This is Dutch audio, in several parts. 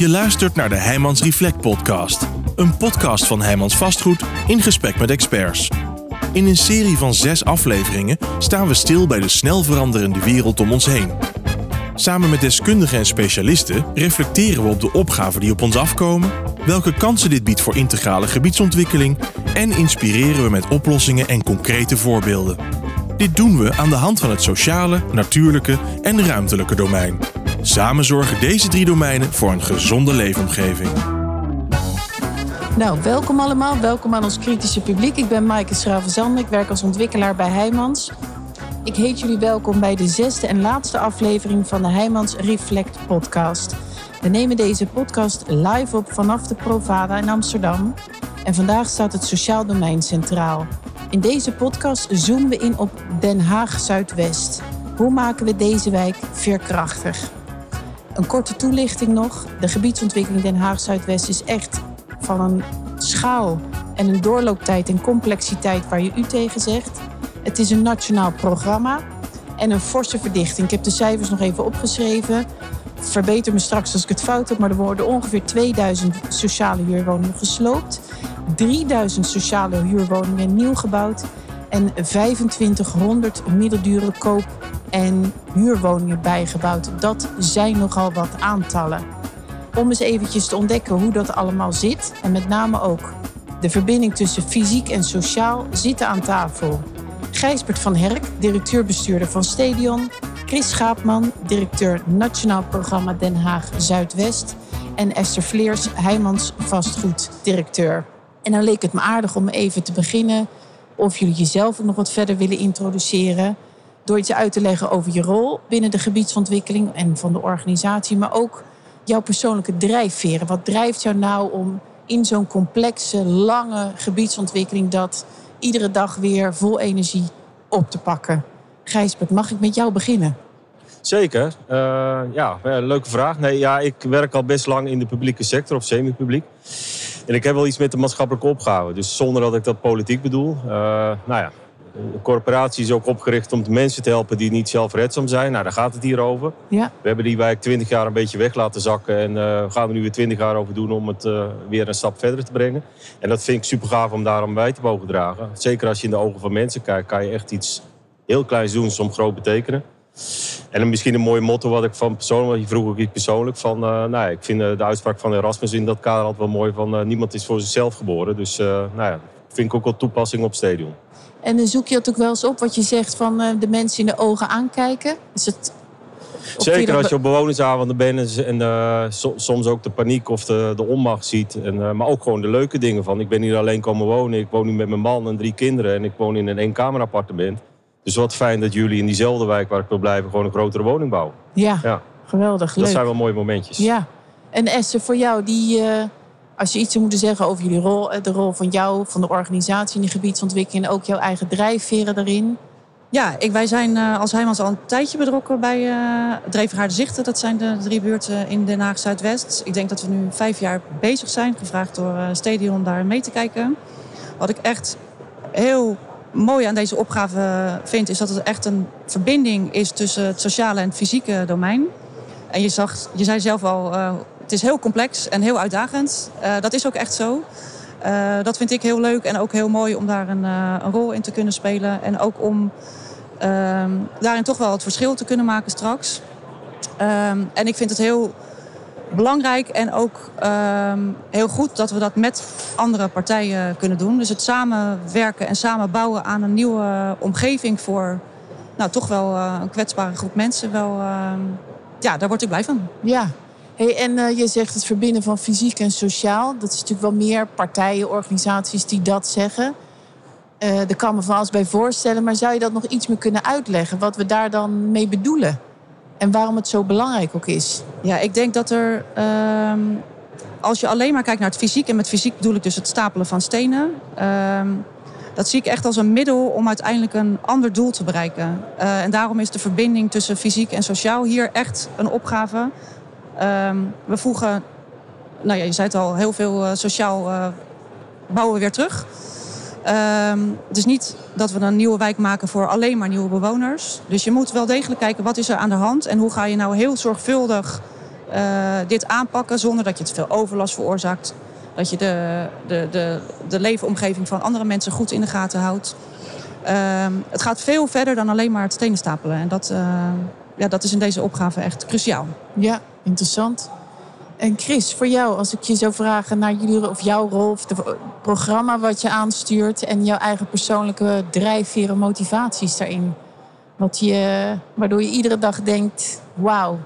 Je luistert naar de Heijmans Reflect podcast. Een podcast van Heijmans Vastgoed in gesprek met experts. In een serie van zes afleveringen staan we stil bij de snel veranderende wereld om ons heen. Samen met deskundigen en specialisten reflecteren we op de opgaven die op ons afkomen, welke kansen dit biedt voor integrale gebiedsontwikkeling en inspireren we met oplossingen en concrete voorbeelden. Dit doen we aan de hand van het sociale, natuurlijke en ruimtelijke domein. Samen zorgen deze drie domeinen voor een gezonde leefomgeving. Nou, welkom allemaal. Welkom aan ons kritische publiek. Ik ben Maaike Schravenzande. Ik werk als ontwikkelaar bij Heijmans. Ik heet jullie welkom bij de zesde en laatste aflevering van de Heijmans Reflect podcast. We nemen deze podcast live op vanaf de Provada in Amsterdam. En vandaag staat het sociaal domein centraal. In deze podcast zoomen we in op Den Haag Zuidwest. Hoe maken we deze wijk veerkrachtig? Een korte toelichting nog. De gebiedsontwikkeling Den Haag Zuidwest is echt van een schaal en een doorlooptijd en complexiteit waar je u tegen zegt. Het is een nationaal programma en een forse verdichting. Ik heb de cijfers nog even opgeschreven. Verbeter me straks als ik het fout heb, maar er worden ongeveer 2000 sociale huurwoningen gesloopt. 3000 sociale huurwoningen nieuw gebouwd en 2500 middeldure koop- en huurwoningen bijgebouwd. Dat zijn nogal wat aantallen. Om eens eventjes te ontdekken hoe dat allemaal zit en met name ook de verbinding tussen fysiek en sociaal zitten aan tafel. Gijsbert van Herk, directeur-bestuurder van Stadion. Chris Schaapman, directeur Nationaal Programma Den Haag Zuidwest. En Esther Vleers, Heijmans vastgoeddirecteur. En dan leek het me aardig om even te beginnen. Of jullie jezelf nog wat verder willen introduceren. Door iets uit te leggen over je rol binnen de gebiedsontwikkeling en van de organisatie. Maar ook jouw persoonlijke drijfveren. Wat drijft jou nou om in zo'n complexe, lange gebiedsontwikkeling dat iedere dag weer vol energie op te pakken? Gijsbert, mag ik met jou beginnen? Zeker. Uh, ja, leuke vraag. Nee, ja, ik werk al best lang in de publieke sector, of semi-publiek. En ik heb wel iets met de maatschappelijke opgave. Dus zonder dat ik dat politiek bedoel. Uh, nou ja, de corporatie is ook opgericht om de mensen te helpen die niet zelfredzaam zijn. Nou, daar gaat het hier over. Ja. We hebben die wijk twintig jaar een beetje weg laten zakken. En uh, gaan we nu weer twintig jaar over doen om het uh, weer een stap verder te brengen. En dat vind ik super gaaf om daarom bij te mogen dragen. Zeker als je in de ogen van mensen kijkt, kan je echt iets heel kleins doen, soms groot betekenen. En misschien een mooi motto wat ik van persoonlijk, je vroeg ook iets persoonlijk van, uh, nou, ik vind de uitspraak van Erasmus in dat kader altijd wel mooi van niemand is voor zichzelf geboren. Dus nou ja, vind ik ook wel toepassing op stadion. En dan zoek je het ook wel eens op wat je zegt van de mensen in de ogen aankijken? Is het Zeker als je op bewonersavonden bent en uh, soms ook de paniek of de, de onmacht ziet. En, uh, maar ook gewoon de leuke dingen van. Ik ben hier alleen komen wonen. Ik woon nu met mijn man en drie kinderen. En ik woon in een eenkamerappartement. Dus wat fijn dat jullie in diezelfde wijk waar ik wil blijven... gewoon een grotere woning bouwen. Ja, ja. geweldig. Dat zijn wel mooie momentjes. Ja. En Esther, voor jou, die, uh, als je iets zou moeten zeggen over jullie rol... de rol van jou, van de organisatie in de gebiedsontwikkeling... en ook jouw eigen drijfveren daarin... Ja, ik, wij zijn uh, als Heijmans al een tijdje betrokken bij uh, Zichten. Dat zijn de drie buurten in Den Haag Zuidwest. Ik denk dat we nu vijf jaar bezig zijn, gevraagd door uh, Stadion daar mee te kijken. Wat ik echt heel mooi aan deze opgave vind, is dat het echt een verbinding is tussen het sociale en het fysieke domein. En je, zag, je zei zelf al, het is heel complex en heel uitdagend. dat is ook echt zo. Uh, dat vind ik heel leuk en ook heel mooi om daar een, uh, een rol in te kunnen spelen. En ook om uh, daarin toch wel het verschil te kunnen maken straks. Um, en ik vind het heel belangrijk en ook um, heel goed dat we dat met andere partijen kunnen doen. Dus het samenwerken en samen bouwen aan een nieuwe omgeving voor nou, toch wel een kwetsbare groep mensen. Wel, ja, daar word ik blij van. Ja, En uh, je zegt het verbinden van fysiek en sociaal. Dat is natuurlijk wel meer partijen, organisaties die dat zeggen. Uh, daar kan me van alles bij voorstellen. Maar zou je dat nog iets meer kunnen uitleggen? Wat we daar dan mee bedoelen? En waarom het zo belangrijk ook is? Ja, ik denk dat er... Uh, als je alleen maar kijkt naar het fysiek... en met fysiek bedoel ik dus het stapelen van stenen... Ehm, dat zie ik echt als een middel om uiteindelijk een ander doel te bereiken. Uh, en daarom is de verbinding tussen fysiek en sociaal hier echt een opgave Um, we voegen, nou ja, je zei het al, heel veel uh, sociaal uh, bouwen we weer terug. Um, het is niet dat we een nieuwe wijk maken voor alleen maar nieuwe bewoners. Dus je moet wel degelijk kijken wat is er aan de hand en hoe ga je nou heel zorgvuldig eh, dit aanpakken zonder dat je te veel overlast veroorzaakt. Dat je de, de, de, de leefomgeving van andere mensen goed in de gaten houdt. Ehm, het gaat veel verder dan alleen maar het stenen stapelen. En dat, eh, ja, dat is in deze opgave echt cruciaal. Ja, interessant. En Chris, voor jou, als ik je zou vragen naar jullie of jouw rol of het programma wat je aanstuurt en jouw eigen persoonlijke drijfveren, motivaties daarin. Wat je, waardoor je iedere dag denkt: wauw.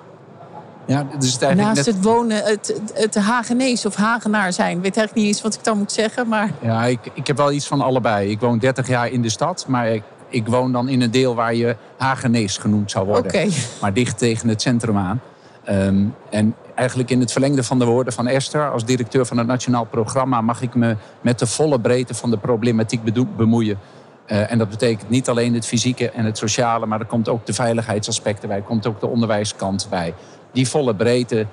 Ja, dus het eigenlijk Naast net... het wonen, het, het Hagenees of Hagenaar zijn. Ik weet eigenlijk niet eens wat ik dan moet zeggen, maar Ja, ik, ik heb wel iets van allebei. Ik woon 30 jaar in de stad, maar ik, ik woon dan in een deel waar je Hagenees genoemd zou worden. Maar dicht tegen het centrum aan. Ehm, en eigenlijk in het verlengde van de woorden van Esther, als directeur van het Nationaal Programma, mag ik me met de volle breedte van de problematiek bemoeien. Eh, en dat betekent niet alleen het fysieke en het sociale, maar er komt ook de veiligheidsaspecten bij, er komt ook de onderwijskant bij. Die volle breedte,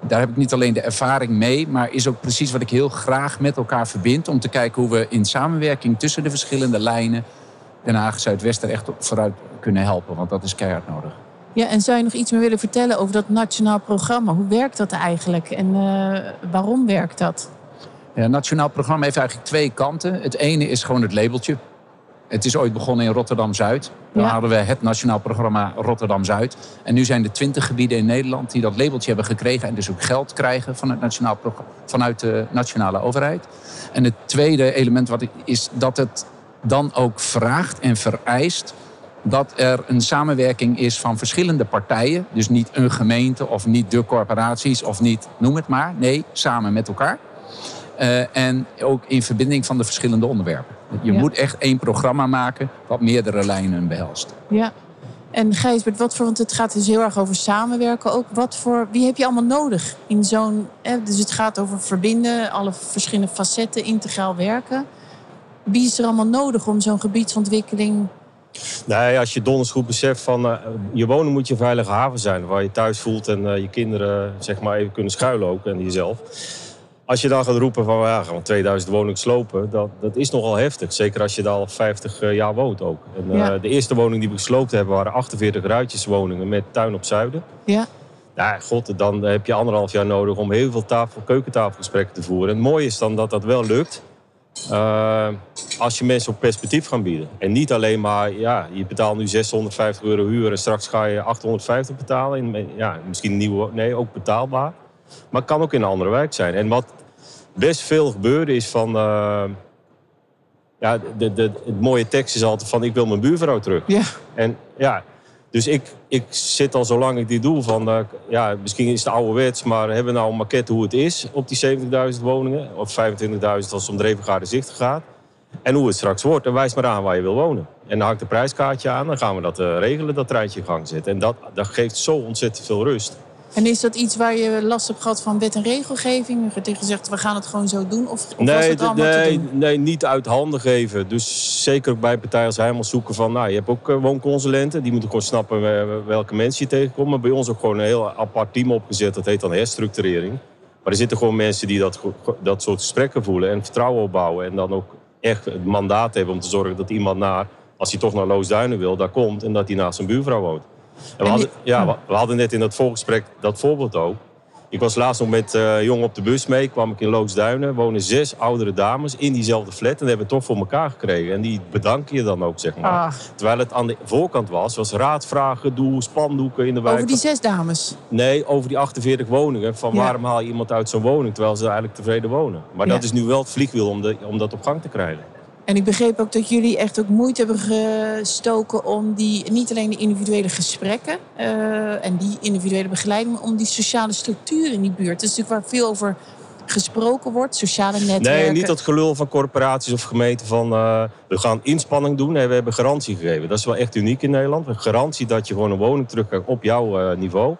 daar heb ik niet alleen de ervaring mee, maar is ook precies wat ik heel graag met elkaar verbind. Om te kijken hoe we in samenwerking tussen de verschillende lijnen Den Haag Zuidwest er echt vooruit kunnen helpen. Want dat is keihard nodig. Ja, en zou je nog iets meer willen vertellen over dat nationaal programma? Hoe werkt dat eigenlijk en eh, waarom werkt dat? Ja, het Nationaal Programma heeft eigenlijk twee kanten. Het ene is gewoon het labeltje. Het is ooit begonnen in Rotterdam-Zuid. Dan Ja. hadden we het Nationaal Programma Rotterdam-Zuid. En nu zijn er twintig gebieden in Nederland die dat labeltje hebben gekregen. En dus ook geld krijgen van het nationaal vanuit de nationale overheid. En het tweede element wat ik, is dat het dan ook vraagt en vereist dat er een samenwerking is van verschillende partijen. Dus niet een gemeente of niet de corporaties of niet, noem het maar. Nee, samen met elkaar. Eh, en ook in verbinding van de verschillende onderwerpen. Je Ja. moet echt één programma maken wat meerdere lijnen behelst. Ja. En Gijsbert, wat voor, want het gaat dus heel erg over samenwerken ook. Wat voor, wie heb je allemaal nodig in zo'n... Dus het gaat over verbinden, alle verschillende facetten, integraal werken. Wie is er allemaal nodig om zo'n gebiedsontwikkeling... Nee, als je donders goed beseft van eh, je wonen moet je een veilige haven zijn. Waar je thuis voelt en eh, je kinderen zeg maar even kunnen schuilen ook en jezelf. Als je dan gaat roepen van ja, gaan we 2000 woningen slopen, dat, dat is nogal heftig. Zeker als je daar al 50 jaar woont ook. En, eh, Ja. De eerste woning die we gesloopt hebben waren 48 ruitjeswoningen met tuin op zuiden. Ja, Ja, god, dan heb je anderhalf jaar nodig om heel veel tafel, keukentafelgesprekken te voeren. En het mooie is dan dat dat wel lukt. Eh, als je mensen ook perspectief gaan bieden. En niet alleen maar, ja, je betaalt nu 650 euro huur en straks ga je 850 betalen. In, ja, misschien een nieuwe, nee, ook betaalbaar. Maar het kan ook in een andere wijk zijn. En wat best veel gebeurde is van, eh, ja, de, de, het mooie tekst is altijd van, ik wil mijn buurvrouw terug. ja, En ja, dus ik, ik zit al zolang ik dit doe van, eh, ja, misschien is het ouderwets, maar hebben we nou een maquette hoe het is op die 70.000 woningen? Of 25.000 als het om Drevengaarde Zicht gaat. En hoe het straks wordt. En wijs maar aan waar je wil wonen. En dan hangt een prijskaartje aan, dan gaan we dat eh, regelen, dat treintje in gang zetten. En dat, dat geeft zo ontzettend veel rust. En is dat iets waar je last hebt gehad van wet en regelgeving? Je hebt gezegd, we gaan het gewoon zo doen? Of, of was Nee, het d- allemaal te nee, doen? nee, niet uit handen geven. Dus zeker ook bij partijen als helemaal zoeken van... Nou, je hebt ook eh, woonconsulenten. Die moeten gewoon snappen eh, welke mensen je tegenkomt. Maar bij ons ook gewoon een heel apart team opgezet. Dat heet dan herstructurering. Maar er zitten gewoon mensen die dat, dat soort gesprekken voelen... en vertrouwen opbouwen. En dan ook echt het mandaat hebben om te zorgen dat iemand naar... als hij toch naar Loosduinen wil, daar komt... en dat hij naast zijn buurvrouw woont. En we, En hadden, die- ja, we- hadden net in dat voorgesprek dat voorbeeld ook. Ik was laatst nog met eh jong op de bus mee, kwam ik in Loosduinen. Wonen zes oudere dames in diezelfde flat en dat hebben we toch voor elkaar gekregen. En die bedanken je dan ook, zeg maar. Ah, Terwijl het aan de voorkant was, was raadvragen, doe spandoeken in de wijk. over die zes dames. Nee, over die 48 woningen. Van Ja. waarom haal je iemand uit zo'n woning terwijl ze eigenlijk tevreden wonen? Maar Ja. dat is nu wel het vliegwiel om, de, om dat op gang te krijgen. En ik begreep ook dat jullie echt ook moeite hebben gestoken om die, niet alleen de individuele gesprekken eh, en die individuele begeleiding, maar om die sociale structuur in die buurt. Het is natuurlijk waar veel over gesproken wordt, sociale netwerken. Nee, niet dat gelul van corporaties of gemeenten van eh, we gaan inspanning doen. Nee, we hebben garantie gegeven. Dat is wel echt uniek in Nederland. Een garantie dat je gewoon een woning terugkrijgt op jouw eh, niveau.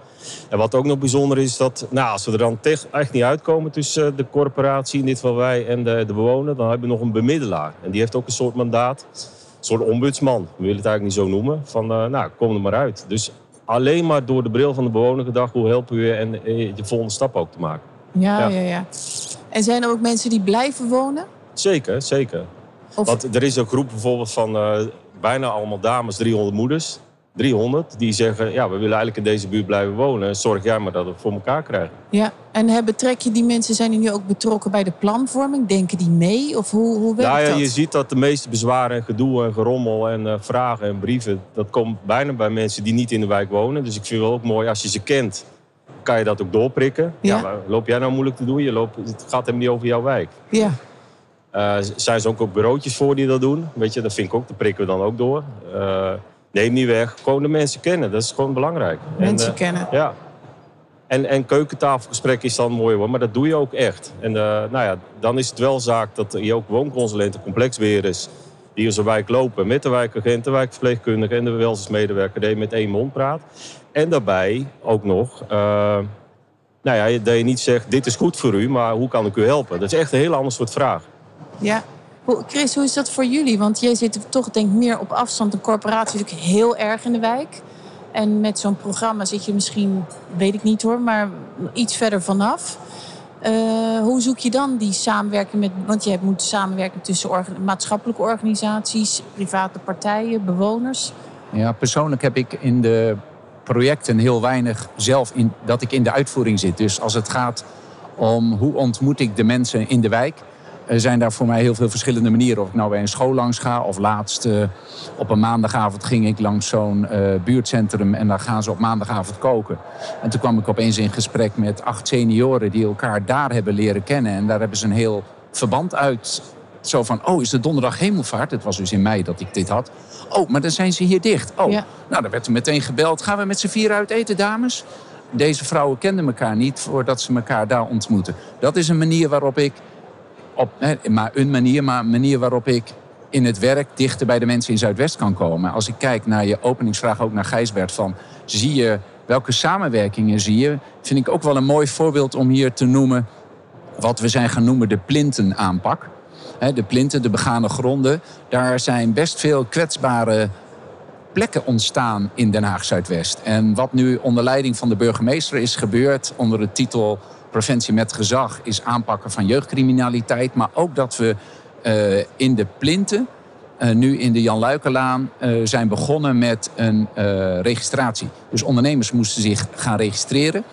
En wat ook nog bijzonder is, dat nou, als we er dan echt niet uitkomen tussen eh, de corporatie, in dit geval wij, en de, de bewoner, dan hebben we nog een bemiddelaar. En die heeft ook een soort mandaat, een soort ombudsman. We willen het eigenlijk niet zo noemen. Van nou, kom er maar uit. Dus alleen maar door de bril van de bewoner gedacht, hoe helpen we je en de volgende stap ook te maken. Ja, Ja. ja, ja. En zijn er ook mensen die blijven wonen? Zeker, zeker. Of, Want er is een groep bijvoorbeeld van eh, bijna allemaal dames, 300 moeders. 300 die zeggen, ja, we willen eigenlijk in deze buurt blijven wonen. Zorg jij maar dat we het voor elkaar krijgen. Ja, en hè, betrek je die mensen, zijn die nu ook betrokken bij de planvorming? Denken die mee? Of hoe, hoe werkt Nou ja, dat? je ziet dat de meeste bezwaren en gedoe en gerommel en eh, vragen en brieven... dat komt bijna bij mensen die niet in de wijk wonen. Dus ik vind het wel ook mooi, als je ze kent, kan je dat ook doorprikken. Ja. Loop jij nou moeilijk te doen? Je loopt, het gaat hem niet over jouw wijk. Ja, Eh, zijn ze ook, ook bureautjes voor die dat doen? Weet je, dat vind ik ook, dat prikken we dan ook door. Eh, neem niet weg, gewoon de mensen kennen. Dat is gewoon belangrijk. mensen en, eh, kennen. Ja. En, en keukentafelgesprek is dan mooi hoor, maar dat doe je ook echt. En nou ja, dan is het wel zaak dat je ook woonconsulenten, complexbeheerders... die in zo'n wijk lopen met de wijkagent, de wijkverpleegkundige en de welzijnsmedewerker... dat met één mond praat. En daarbij ook nog... eh, nou ja, dat je niet zegt, dit is goed voor u, maar hoe kan ik u helpen? Dat is echt een heel ander soort vraag. Ja. Chris, hoe is dat voor jullie? Want jij zit toch denk ik meer op afstand. Een corporatie is natuurlijk heel erg in de wijk. En met zo'n programma zit je misschien, weet ik niet hoor, maar iets verder vanaf. Eh, hoe zoek je dan die samenwerking met... Want je moet samenwerken tussen maatschappelijke organisaties, private partijen, bewoners. Ja, persoonlijk heb ik in de projecten heel weinig zelf in, dat ik in de uitvoering zit. Dus als het gaat om hoe ontmoet ik de mensen in de wijk, zijn daar voor mij heel veel verschillende manieren. Of ik nou bij een school langs ga, of laatst eh, op een maandagavond ging ik langs zo'n eh, buurtcentrum en daar gaan ze op maandagavond koken. En toen kwam ik opeens in gesprek met acht senioren die elkaar daar hebben leren kennen. En daar hebben ze een heel verband uit. Zo van, oh, is de donderdag hemelvaart? Het was dus in mei dat ik dit had. Oh, maar dan zijn ze hier dicht. Oh, Ja. nou, dan werd er meteen gebeld. Gaan we met z'n vier uit eten, dames? Deze vrouwen kenden elkaar niet voordat ze elkaar daar ontmoeten. Dat is een manier waarop ik, op, maar een manier, maar een manier waarop ik in het werk dichter bij de mensen in Zuidwest kan komen. Als ik kijk naar je openingsvraag ook naar Gijsbert van, zie je welke samenwerkingen zie je? Vind ik ook wel een mooi voorbeeld om hier te noemen wat we zijn gaan noemen de plintenaanpak. De plinten, de begane gronden, daar zijn best veel kwetsbare plekken ontstaan in Den Haag Zuidwest. En wat nu onder leiding van de burgemeester is gebeurd onder de titel Preventie met gezag is aanpakken van jeugdcriminaliteit, maar ook dat we eh, in de plinten eh, nu in de Jan Luikenlaan eh, zijn begonnen met een registratie. Dus ondernemers moesten zich gaan registreren.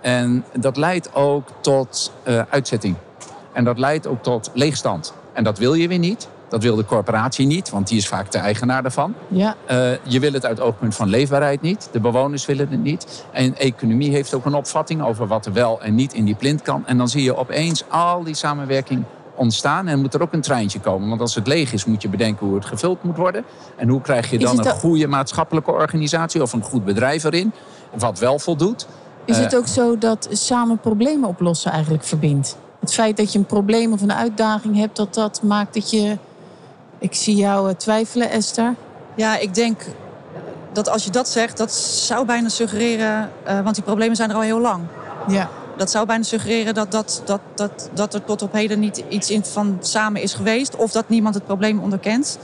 En dat leidt ook tot uitzetting. En dat leidt ook tot leegstand. En dat wil je weer niet. Dat wil de corporatie niet, want die is vaak de eigenaar daarvan. Ja, Eh, je wil het uit oogpunt van leefbaarheid niet. De bewoners willen het niet. En economie heeft ook een opvatting over wat er wel en niet in die plint kan. En dan zie je opeens al die samenwerking ontstaan. En moet er ook een treintje komen. Want als het leeg is, moet je bedenken hoe het gevuld moet worden. En hoe krijg je dan een goede maatschappelijke organisatie of een goed bedrijf erin. Wat wel voldoet. is Eh, het ook zo dat samen problemen oplossen eigenlijk verbindt? Het feit dat je een probleem of een uitdaging hebt, dat dat maakt dat je... Ik zie jou eh, twijfelen, Esther. Ja, ik denk dat als je dat zegt, dat zou bijna suggereren, eh, want die problemen zijn er al heel lang. Ja. Dat zou bijna suggereren dat, dat, dat, dat, dat er tot op heden niet iets in van samen is geweest. Of dat niemand het probleem onderkent.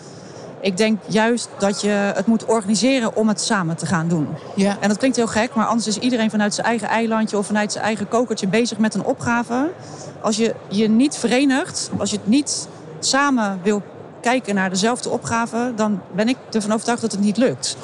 Ik denk juist dat je het moet organiseren om het samen te gaan doen. Ja. En dat klinkt heel gek, maar anders is iedereen vanuit zijn eigen eilandje of vanuit zijn eigen kokertje bezig met een opgave. Als je je niet verenigt, als je het niet samen wil kijken naar dezelfde opgave, dan ben ik ervan overtuigd dat het niet lukt.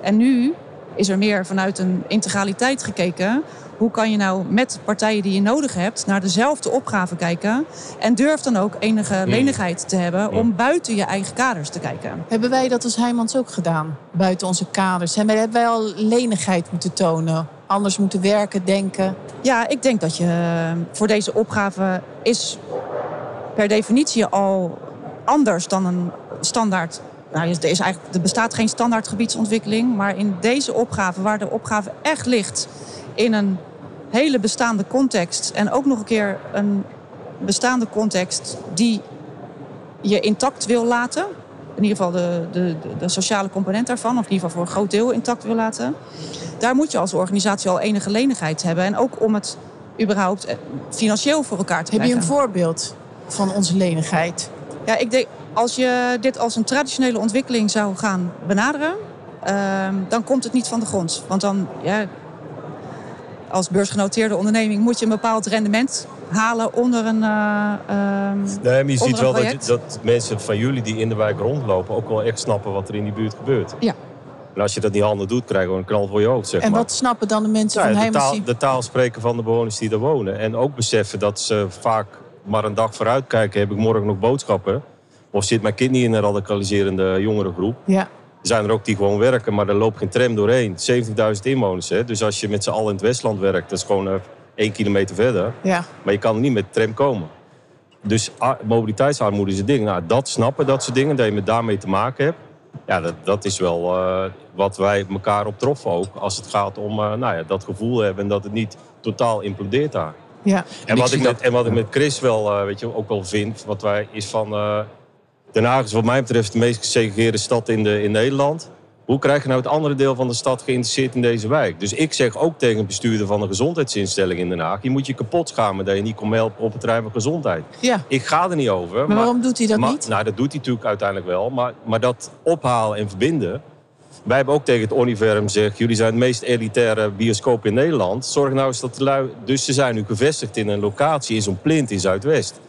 En nu is er meer vanuit een integraliteit gekeken. Hoe kan je nou met partijen die je nodig hebt naar dezelfde opgave kijken? En durf dan ook enige lenigheid te hebben om buiten je eigen kaders te kijken. Hebben wij dat als Heijmans ook gedaan? Buiten onze kaders. Hebben wij- hebben wij al lenigheid moeten tonen? Anders moeten werken, denken? Ja, ik denk dat je eh, voor deze opgave is per definitie al anders dan een standaard. Nou, er, is eigenlijk, er bestaat geen standaard gebiedsontwikkeling. Maar in deze opgave, waar de opgave echt ligt in een hele bestaande context. En ook nog een keer een bestaande context die je intact wil laten. In ieder geval de, de, de, sociale component daarvan, of in ieder geval voor een groot deel intact wil laten. Daar moet je als organisatie al enige lenigheid hebben. En ook om het überhaupt eh, financieel voor elkaar te Heb je krijgen. een voorbeeld van onze lenigheid? Ja, ik denk, als je dit als een traditionele ontwikkeling zou gaan benaderen, ehm, dan komt het niet van de grond. Want dan, ja, als beursgenoteerde onderneming moet je een bepaald rendement halen onder een. ehm, Nee, maar je ziet wel dat, dat mensen van jullie die in de wijk rondlopen ook wel echt snappen wat er in die buurt gebeurt. Ja. En als je dat niet handig doet, krijgen we een knal voor je hoofd, zeg En maar. wat snappen dan de mensen Ja, van de, taal, de taal spreken van de bewoners die er wonen. En ook beseffen dat ze vaak maar een dag vooruit kijken. Heb ik morgen nog boodschappen? Of zit mijn kind niet in een radicaliserende jongerengroep? Ja, Er zijn er ook die gewoon werken, maar er loopt geen tram doorheen. 70.000 inwoners. Hè? Dus als je met z'n allen in het Westland werkt, dat is gewoon eh, één kilometer verder. ja. Maar je kan er niet met de tram komen. Dus a- mobiliteitsarmoede is een ding. Nou, dat snappen, dat soort dingen, dat je met daarmee te maken hebt. Ja, dat, dat is wel eh, wat wij elkaar op troffen ook. Als het gaat om eh, nou ja, dat gevoel hebben en dat het niet totaal implodeert daar. Ja. En, wat ik, met, dat- en wat ik met Chris wel, eh, weet je, ook wel vind, wat wij is van. eh Den Haag is wat mij betreft de meest gesegregeerde stad in, de, in Nederland. Hoe krijg je nou het andere deel van de stad geïnteresseerd in deze wijk? Dus ik zeg ook tegen een bestuurder van een gezondheidsinstelling in Den Haag: je moet je kapot schamen dat je niet komt helpen op het terrein van gezondheid. ja. Ik ga er niet over. Maar waarom doet hij dat maar- niet? Nou, dat doet hij natuurlijk uiteindelijk wel. Maar, maar dat ophalen en verbinden. Wij hebben ook tegen het Universum gezegd... jullie zijn het meest elitaire bioscoop in Nederland. Zorg nou eens dat de lui... Dus ze zijn nu gevestigd in een locatie in zo'n plint in Zuidwest.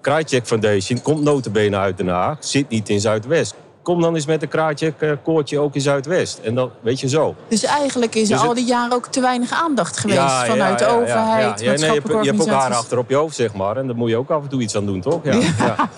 Krajcek Foundation komt notabene uit Den Haag. Zit niet in Zuidwest. Kom dan eens met een Krajcek eh, koortje ook in Zuidwest. En dan, weet je zo. Dus eigenlijk is er Dus het- al die jaren ook te weinig aandacht geweest Ja, ja, vanuit ja, de overheid, ja, ja. Ja, nee, je, hebt, je hebt ook haar achter op je hoofd, zeg maar. En daar moet je ook af en toe iets aan doen, toch? Ja. ja.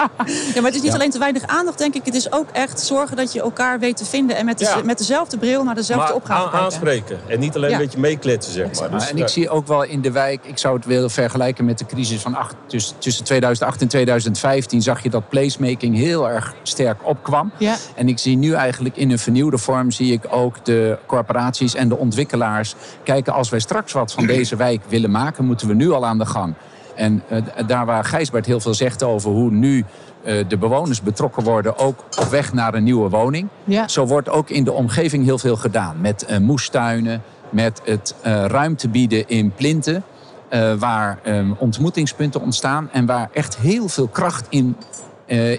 Ja, maar het is niet Ja. alleen te weinig aandacht, denk ik. Het is ook echt zorgen dat je elkaar weet te vinden. En met, de, Ja. met dezelfde bril naar dezelfde Maar opgave aan- aanspreken. En niet alleen Ja. een beetje meekletsen, zeg maar. Dus, en ik zie ook wel in de wijk, ik zou het willen vergelijken met de crisis van acht, tussen, tussen 2008 en 2015, zag je dat placemaking heel erg sterk opkwam. Ja, En ik zie nu eigenlijk in een vernieuwde vorm, zie ik ook de corporaties en de ontwikkelaars kijken, als wij straks wat van deze wijk willen maken, moeten we nu al aan de gang. En eh, daar waar Gijsbert heel veel zegt over hoe nu eh, de bewoners betrokken worden, ook op weg naar een nieuwe woning. ja. Zo wordt ook in de omgeving heel veel gedaan. Met eh, moestuinen, met het ruimte bieden in plinten. waar ontmoetingspunten ontstaan. En waar echt heel veel kracht in,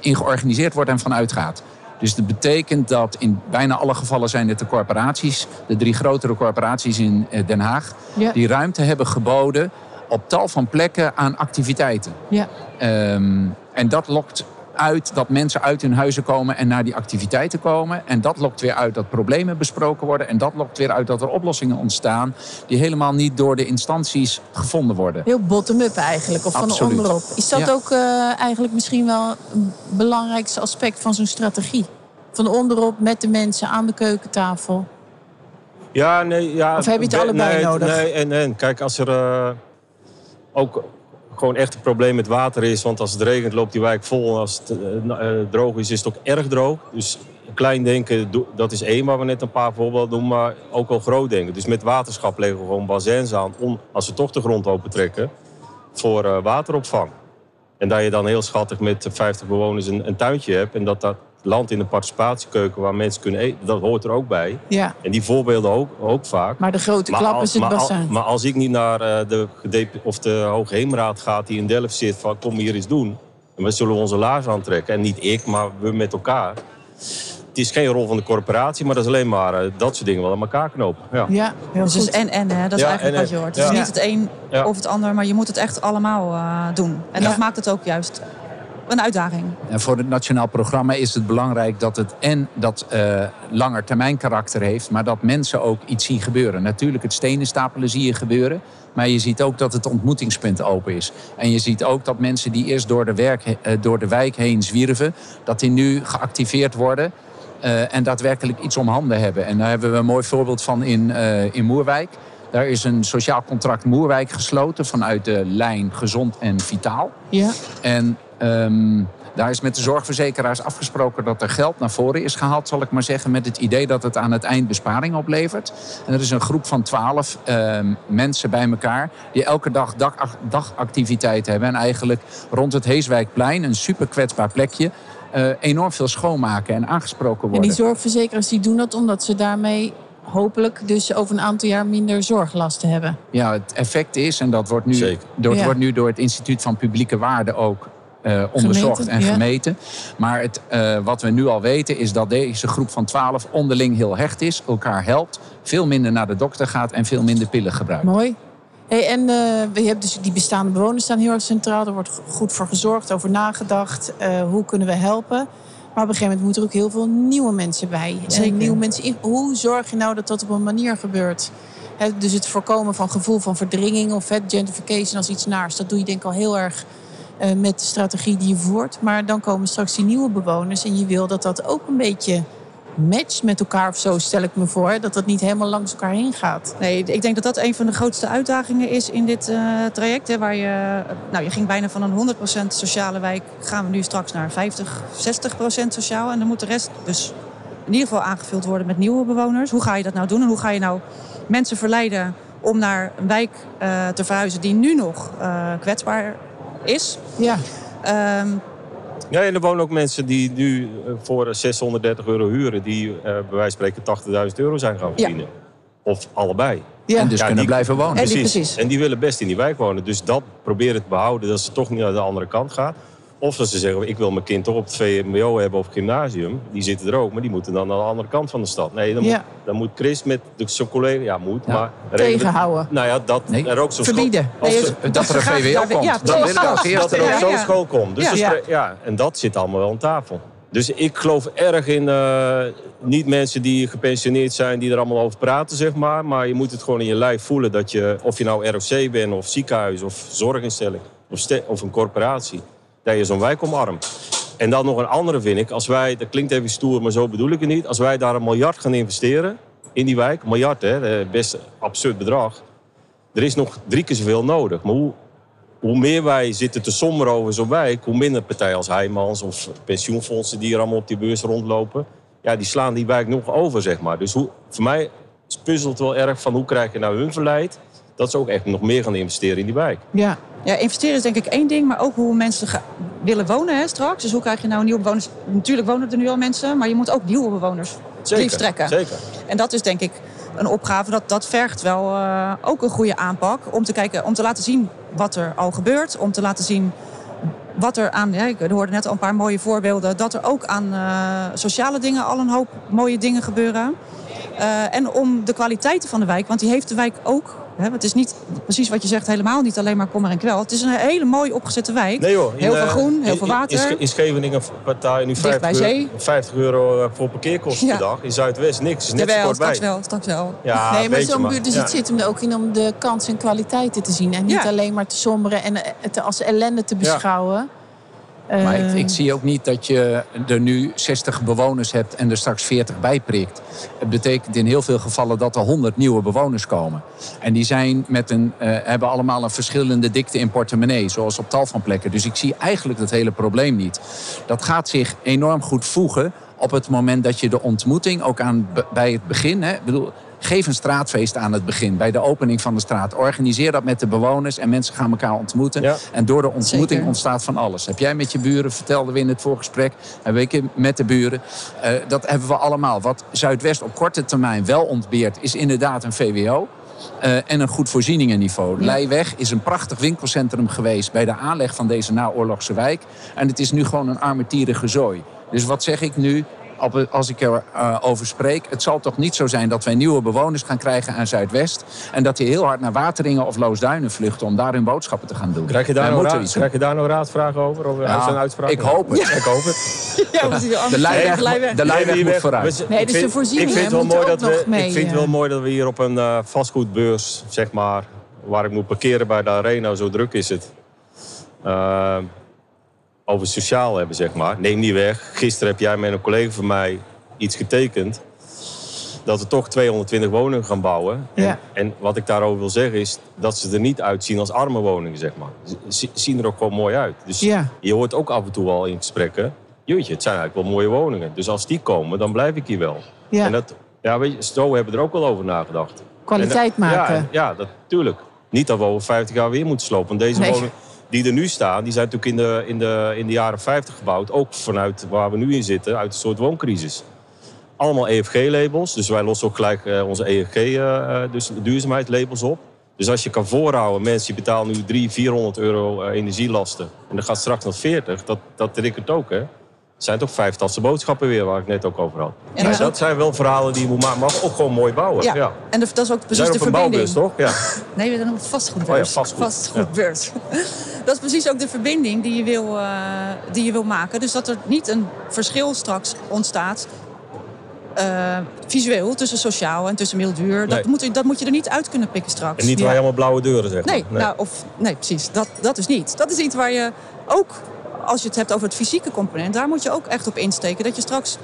in georganiseerd wordt en van uitgaat. Dus dat betekent dat in bijna alle gevallen zijn het de corporaties, de drie grotere corporaties in eh, Den Haag, Ja. die ruimte hebben geboden op tal van plekken aan activiteiten. ja. Ehm, en dat lokt uit dat mensen uit hun huizen komen en naar die activiteiten komen. En dat lokt weer uit dat problemen besproken worden. En dat lokt weer uit dat er oplossingen ontstaan die helemaal niet door de instanties gevonden worden. Heel bottom-up eigenlijk, of van onderop. Is dat Ja. ook eh, eigenlijk misschien wel een belangrijkste aspect van zo'n strategie? Van onderop met de mensen aan de keukentafel. Ja, nee, ja. Of heb je het be- allebei nee, nodig? Nee, en, en kijk, als er eh, ook gewoon echt een probleem met water is, want als het regent loopt die wijk vol en als het eh, eh, droog is, is het ook erg droog. Dus klein denken, dat is één waar we net een paar voorbeelden doen, maar ook al groot denken. Dus met waterschap leggen we gewoon bazins aan, om, als we toch de grond opentrekken, voor eh, wateropvang. En dat je dan heel schattig met 50 bewoners een, een tuintje hebt en dat dat land in een participatiekeuken waar mensen kunnen eten, dat hoort er ook bij. Ja, En die voorbeelden ook, ook vaak. maar de grote klap als, is het maar, al- bassin. maar als ik niet naar eh, de, of de Hoogheemraad ga die in Delft zit van kom hier eens doen. En we zullen onze laars aantrekken. En niet ik, maar we met elkaar. Het is geen rol van de corporatie, maar dat is alleen maar eh, dat soort dingen wel aan elkaar knopen. Ja. Ja, heel Dus het goed. is en en, hè? dat is Ja, eigenlijk en, wat je hoort. Het is niet het een Ja. of het ander, maar je moet het echt allemaal eh, doen. En Ja. dat maakt het ook juist een uitdaging. En voor het nationaal programma is het belangrijk dat het en dat eh langer termijn karakter heeft, maar dat mensen ook iets zien gebeuren. Natuurlijk, het stenen stapelen zie je gebeuren. Maar je ziet ook dat het ontmoetingspunt open is. En je ziet ook dat mensen die eerst door de, werk, eh, door de wijk heen zwierven, dat die nu geactiveerd worden. eh, en daadwerkelijk iets om handen hebben. En daar hebben we een mooi voorbeeld van in, eh, in Moerwijk. Daar is een sociaal contract Moerwijk gesloten vanuit de lijn Gezond en Vitaal. Ja, En ehm, daar is met de zorgverzekeraars afgesproken dat er geld naar voren is gehaald, zal ik maar zeggen, met het idee dat het aan het eind besparing oplevert. En er is een groep van twaalf ehm, mensen bij elkaar die elke dag dag, dagactiviteit hebben. En eigenlijk rond het Heeswijkplein, een super kwetsbaar plekje, eh, enorm veel schoonmaken en aangesproken en worden. die zorgverzekeraars die doen dat omdat ze daarmee hopelijk dus over een aantal jaar minder zorglasten hebben. Ja, het effect is, en dat wordt nu, Zeker. door, het Ja. wordt nu door het Instituut van Publieke Waarden ook eh, onderzocht Gemeten, en ja. gemeten. Maar het, eh, wat we nu al weten is dat deze groep van 12 onderling heel hecht is, elkaar helpt, veel minder naar de dokter gaat en veel minder pillen gebruikt. Mooi. Hey, en eh, je hebt dus die bestaande bewoners staan heel erg centraal. Er wordt go- goed voor gezorgd, over nagedacht. Hoe kunnen we helpen? Maar op een gegeven moment moeten er ook heel veel nieuwe mensen bij. Zeker. En nieuwe mensen in. Hoe zorg je nou dat dat op een manier gebeurt? Dus het voorkomen van gevoel van verdringing of het gentrification als iets naars. Dat doe je denk ik al heel erg eh, met de strategie die je voert. Maar dan komen straks die nieuwe bewoners. En je wil dat dat ook een beetje matcht met elkaar of zo, stel ik me voor. Dat dat niet helemaal langs elkaar heen gaat. Nee, ik denk dat dat een van de grootste uitdagingen is in dit eh, traject. Hè, waar je, nou, je ging bijna van een 100% sociale wijk, gaan we nu straks naar 50, 60% sociaal. En dan moet de rest dus in ieder geval aangevuld worden met nieuwe bewoners. Hoe ga je dat nou doen en hoe ga je nou mensen verleiden om naar een wijk eh, te verhuizen die nu nog eh, kwetsbaar is? Ja, Ehm, Ja, en er wonen ook mensen die nu eh, voor 630 euro huren... die eh, bij wijze van spreken 80.000 euro zijn gaan verdienen. Of allebei. ja. En dus Ja, kunnen die- blijven wonen. En die- precies. En die willen best in die wijk wonen. Dus dat proberen te behouden, dat ze toch niet naar de andere kant gaat. Of dat ze zeggen, ik wil mijn kind toch op het VMBO hebben of gymnasium. Die zitten er ook, maar die moeten dan naar de andere kant van de stad. Nee, dan, Ja. moet, dan moet Chris met de- zijn collega... Ja, moet, Ja. maar... Tegenhouden. Nou ja, dat Nee. er ook zo'n Verbieden. school- als Nee, er- Dat er een VWO komt. ja, dat dat er ook Ja, zo'n ja. school komt. Dus Ja. ja. Ja. ja, en dat zit allemaal wel aan tafel. Dus ik geloof erg in eh, niet mensen die gepensioneerd zijn, die er allemaal over praten, zeg maar. Maar je moet het gewoon in je lijf voelen dat je, of je nou ROC bent, of ziekenhuis, of zorginstelling, of, of een corporatie, dat je zo'n wijk omarmt. En dan nog een andere vind ik, als wij, dat klinkt even stoer, maar zo bedoel ik het niet. Als wij daar een miljard gaan investeren in die wijk, een miljard hè, eh, best absurd bedrag. Er is nog drie keer zoveel nodig. Maar hoe, hoe meer wij zitten te somberen over zo'n wijk, hoe minder partijen als Heijmans of pensioenfondsen die er allemaal op die beurs rondlopen, ja, die slaan die wijk nog over, zeg maar. Dus hoe, voor mij puzzelt wel erg van hoe krijg je nou hun verleid dat ze ook echt nog meer gaan investeren in die wijk. Ja. Ja, investeren is denk ik één ding, maar ook hoe mensen willen wonen hè, straks. Dus hoe krijg je nou nieuwe bewoners? Natuurlijk wonen er nu al mensen, maar je moet ook nieuwe bewoners liefst trekken. Zeker. En dat is denk ik een opgave. Dat, dat vergt wel eh, ook een goede aanpak. Om te kijken, om te laten zien wat er al gebeurt. Om te laten zien wat er aan. Ja, ik hoorde net al een paar mooie voorbeelden. Dat er ook aan eh, sociale dingen al een hoop mooie dingen gebeuren. Eh, en om de kwaliteiten van de wijk, want die heeft de wijk ook. Het is niet precies wat je zegt, helemaal niet alleen maar kommer en kwel. Het is een hele mooi opgezette wijk. Nee joh. in, heel veel eh, groen, heel in- veel water. In, in Scheveningen nu Dicht bij 50 euro, zee. 50 euro eh, voor parkeerkosten per dag. In Zuidwest niks. Is net zo Jawel, kort bij. straks wel, straks wel. Ja, nee, maar zo'n buurt, dus het zit hem er ook in om de kansen en kwaliteiten te zien. En niet alleen maar te somberen en het als ellende te beschouwen. Maar ik, Eh, ik zie ook niet dat je er nu 60 bewoners hebt en er straks 40 bij prikt. Het betekent in heel veel gevallen dat er 100 nieuwe bewoners komen. En die zijn met een, eh, hebben allemaal een verschillende dikte in portemonnee, zoals op tal van plekken. Dus ik zie eigenlijk dat hele probleem niet. Dat gaat zich enorm goed voegen op het moment dat je de ontmoeting ook aan, bij het begin. Hè, bedoel, Geef een straatfeest aan het begin, bij de opening van de straat. Organiseer dat met de bewoners en mensen gaan elkaar ontmoeten. Ja. En door de ontmoeting Zeker. ontstaat van alles. Heb jij met je buren, vertelden we in het voorgesprek, heb ik met de buren. Eh, dat hebben we allemaal. Wat Zuidwest op korte termijn wel ontbeert, is inderdaad een VWO. eh, en een goed voorzieningenniveau. Leiweg is een prachtig winkelcentrum geweest bij de aanleg van deze naoorlogse wijk. En het is nu gewoon een armetierige zooi. Dus wat zeg ik nu? Als ik erover over spreek. Het zal toch niet zo zijn dat wij nieuwe bewoners gaan krijgen aan Zuidwest. En dat die heel hard naar Wateringen of Loosduinen vluchten om daar hun boodschappen te gaan doen. Krijg je daar, nou raad, krijg je daar nou raadvragen over? Ja, zijn uitspraak? ik hoop het. Ik hoop het. Ja. De Leiweg. de moet weg- vooruit. Nee, ik dus de vind- voorzieningen ik vind het wel mooi dat we, mee, Ik vind het eh. wel mooi dat we hier op een eh, vastgoedbeurs, zeg maar, waar ik moet parkeren bij de arena, zo druk is het. eh, over sociaal hebben, zeg maar. Neem niet weg. Gisteren heb jij met een collega van mij iets getekend. Dat we toch 220 woningen gaan bouwen. Ja. En, en wat ik daarover wil zeggen is dat ze er niet uitzien als arme woningen, zeg maar. Ze zien er ook gewoon mooi uit. Dus Ja. je hoort ook af en toe al in gesprekken. Jeetje, het zijn eigenlijk wel mooie woningen. Dus als die komen, dan blijf ik hier wel. Ja. En dat, ja, weet je, zo hebben we er ook wel over nagedacht. Kwaliteit En, maken. Ja, ja dat, tuurlijk. Niet dat we over 50 jaar weer moeten slopen. Want deze Nee. woningen die er nu staan, die zijn natuurlijk in de, in, de, in de jaren 50 gebouwd. Ook vanuit waar we nu in zitten, uit een soort wooncrisis. Allemaal EFG-labels. Dus wij lossen ook gelijk eh, onze EFG, eh, eh, dus duurzaamheidslabels op. Dus als je kan voorhouden, mensen betalen nu 300, 400 euro energielasten. En dat gaat straks naar 40, dat, dat ook, hè. Zijn toch vijftalse boodschappen weer, waar ik net ook over had. En Ja, dat zijn wel verhalen die je moet maken, maar ook gewoon mooi bouwen. Ja. Ja. En dat is ook precies zijn de verbinding. toch? Ja. Nee, we zijn op het vastgoedbeurs. Oh ja, vastgoed. Vastgoedbeurs. Dat is precies ook de verbinding die je, wil, eh, die je wil maken. Dus dat er niet een verschil straks ontstaat. eh, visueel tussen sociaal en tussen milduur. Nee. Dat, moet, je- dat moet je er niet uit kunnen pikken straks. En niet waar je allemaal blauwe deuren zegt. Nee, Nou, of, nee precies. Dat, dat is niet. Dat is iets waar je ook, als je het hebt over het fysieke component, daar moet je ook echt op insteken. Dat je straks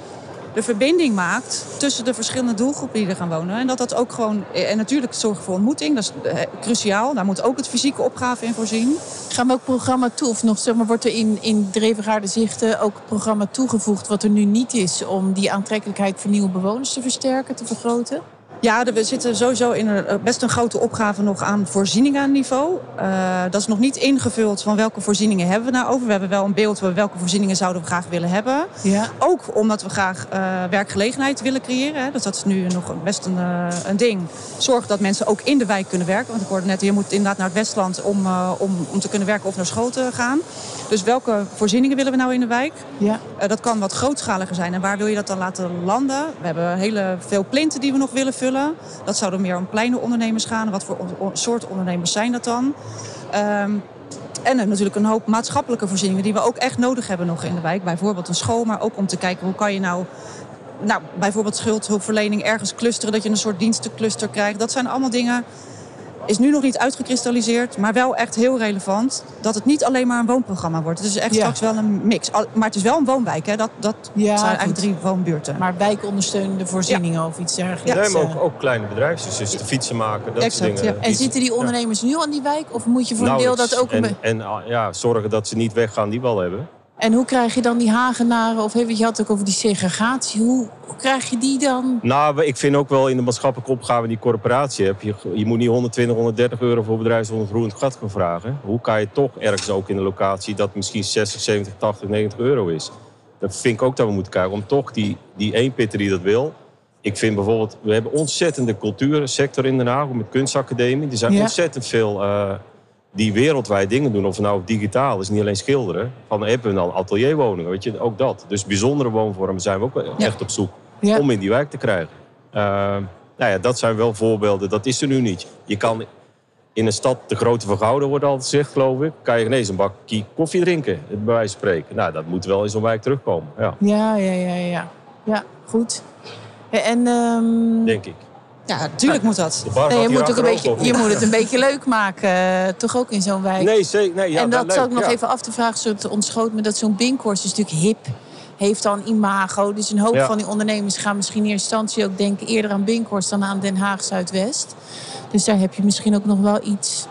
de verbinding maakt tussen de verschillende doelgroepen die er gaan wonen. En dat dat ook gewoon, en natuurlijk zorgen voor ontmoeting, dat is eh, cruciaal. Daar moet ook het fysieke opgave in voorzien. Gaan we ook programma toe? Of nog, zeg maar, wordt er in, in Drevengaarde Zichten ook programma toegevoegd... wat er nu niet is om die aantrekkelijkheid voor nieuwe bewoners te versterken, te vergroten? Ja, we zitten sowieso in een, eh, best een grote opgave nog aan voorzieningenniveau. Eh dat is nog niet ingevuld van welke voorzieningen hebben we nou over. We hebben wel een beeld van welke voorzieningen zouden we graag willen hebben. Ja. Ook omdat we graag eh, werkgelegenheid willen creëren. Hè. Dus dat is nu nog best een, een ding. Zorg dat mensen ook in de wijk kunnen werken. Want ik hoorde net, je moet inderdaad naar het Westland om, om, om te kunnen werken of naar school te gaan. Dus welke voorzieningen willen we nou in de wijk? Ja. Dat kan wat grootschaliger zijn. En waar wil je dat dan laten landen? We hebben hele veel plinten die we nog willen vullen. Dat zouden meer om kleine ondernemers gaan. Wat voor soort ondernemers zijn dat dan? Ehm, en er natuurlijk een hoop maatschappelijke voorzieningen die we ook echt nodig hebben nog in de wijk. Bijvoorbeeld een school, maar ook om te kijken hoe kan je nou... Nou, bijvoorbeeld schuldhulpverlening ergens clusteren, dat je een soort dienstencluster krijgt. Dat zijn allemaal dingen, is nu nog niet uitgekristalliseerd, maar wel echt heel relevant. Dat het niet alleen maar een woonprogramma wordt. Het is echt Ja. straks wel een mix. Maar het is wel een woonwijk, hè? Dat, dat Ja, zijn eigenlijk goed. drie woonbuurten. Maar wijkondersteunende voorzieningen of iets dergelijks. Nee, maar eh. ook, ook kleine bedrijfjes, dus de fietsen maken, dat Exact, soort dingen. ja. En Fietsen- zitten die ondernemers nu al in die wijk? Of moet je voor een deel dat ook... En, en ah, ja, zorgen dat ze niet weggaan die we al hebben. En hoe krijg je dan die Hagenaren... Of je had het ook over die segregatie. Hoe, hoe krijg je die dan? Nou, ik vind ook wel in de maatschappelijke opgave die corporatie hebt. Je, je moet niet 120, 130 euro voor bedrijfsonroerend gat gaan vragen. Hoe kan je toch ergens ook in de locatie dat misschien 60, 70, 80, 90 euro is? Dat vind ik ook dat we moeten kijken om toch die, die eenpitter die dat wil. Ik vind bijvoorbeeld, we hebben ontzettende cultuursector in Den Haag met kunstacademie. Er zijn Ja. ontzettend veel eh, die wereldwijd dingen doen. Of nou digitaal is, niet alleen schilderen. Van hebben we dan atelierwoningen, weet je, ook dat. Dus bijzondere woonvormen zijn we ook Ja. echt op zoek Ja. om in die wijk te krijgen. Uh, nou ja, dat zijn wel voorbeelden. Dat is er nu niet. Je kan in een stad de grote van Gouden, wordt altijd gezegd, geloof ik. Kan je ineens een bakje koffie drinken, bij wijze van spreken. Nou, dat moet wel in zo'n wijk terugkomen. Ja, Ja, ja, ja, ja. Ja, goed. En ehm, denk ik. Ja, natuurlijk moet dat. Nee, je, moet ook een beetje, je moet het een beetje leuk maken. eh, toch ook in zo'n wijk. Nee, zeker. Nee, ja, en dat zou ik nog ja. even af te vragen. Zo het ontschoot me dat zo'n Binkhorst is natuurlijk hip. Heeft dan imago. Dus een hoop Ja. van die ondernemers gaan misschien in eerste instantie ook denken eerder aan Binkhorst dan aan Den Haag Zuidwest. Dus daar heb je misschien ook nog wel iets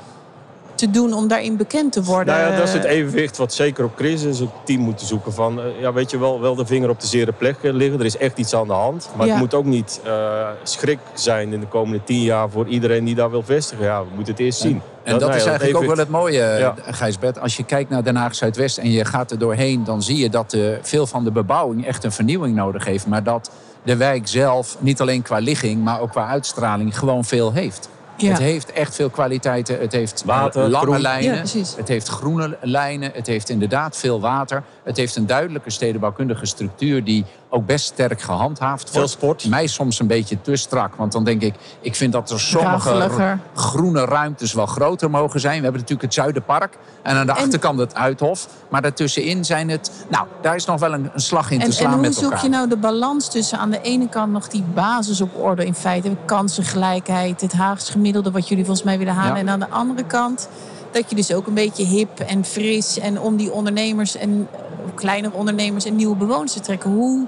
te doen om daarin bekend te worden. Nou ja, dat is het evenwicht wat zeker op crisis ook team moeten zoeken. Van, eh, ja, weet je wel, wel de vinger op de zere plek eh, liggen. Er is echt iets aan de hand. Maar Ja. het moet ook niet eh, schrik zijn in de komende tien jaar voor iedereen die daar wil vestigen. Ja, we moeten het eerst zien. En dat, nou is eigenlijk ook wel het mooie, Ja. Gijsbert. Als je kijkt naar Den Haag Zuidwest en je gaat er doorheen... dan zie je dat eh, veel van de bebouwing echt een vernieuwing nodig heeft. Maar dat de wijk zelf, niet alleen qua ligging... maar ook qua uitstraling, gewoon veel heeft. Ja. Het heeft echt veel kwaliteiten. Het heeft Water, lange groen. lijnen. Ja. Het heeft groene lijnen. Het heeft inderdaad veel water. Het heeft een duidelijke stedenbouwkundige structuur... die ook best sterk gehandhaafd Veel wordt. sport. Mij soms een beetje te strak. Want dan denk ik, ik vind dat er sommige groene ruimtes wel groter mogen zijn. We hebben natuurlijk het Zuiderpark en aan de En- achterkant het Uithof. Maar daartussenin zijn het... Nou, daar is nog wel een, een slag in te En, slaan en hoe met zoek elkaar. je nou de balans tussen aan de ene kant nog die basis op orde in feite, kansengelijkheid, het Haags gemiddelde wat jullie volgens mij willen halen, Ja. en aan de andere kant dat je dus ook een beetje hip en fris en om die ondernemers en eh, kleinere ondernemers en nieuwe bewoners te trekken. Hoe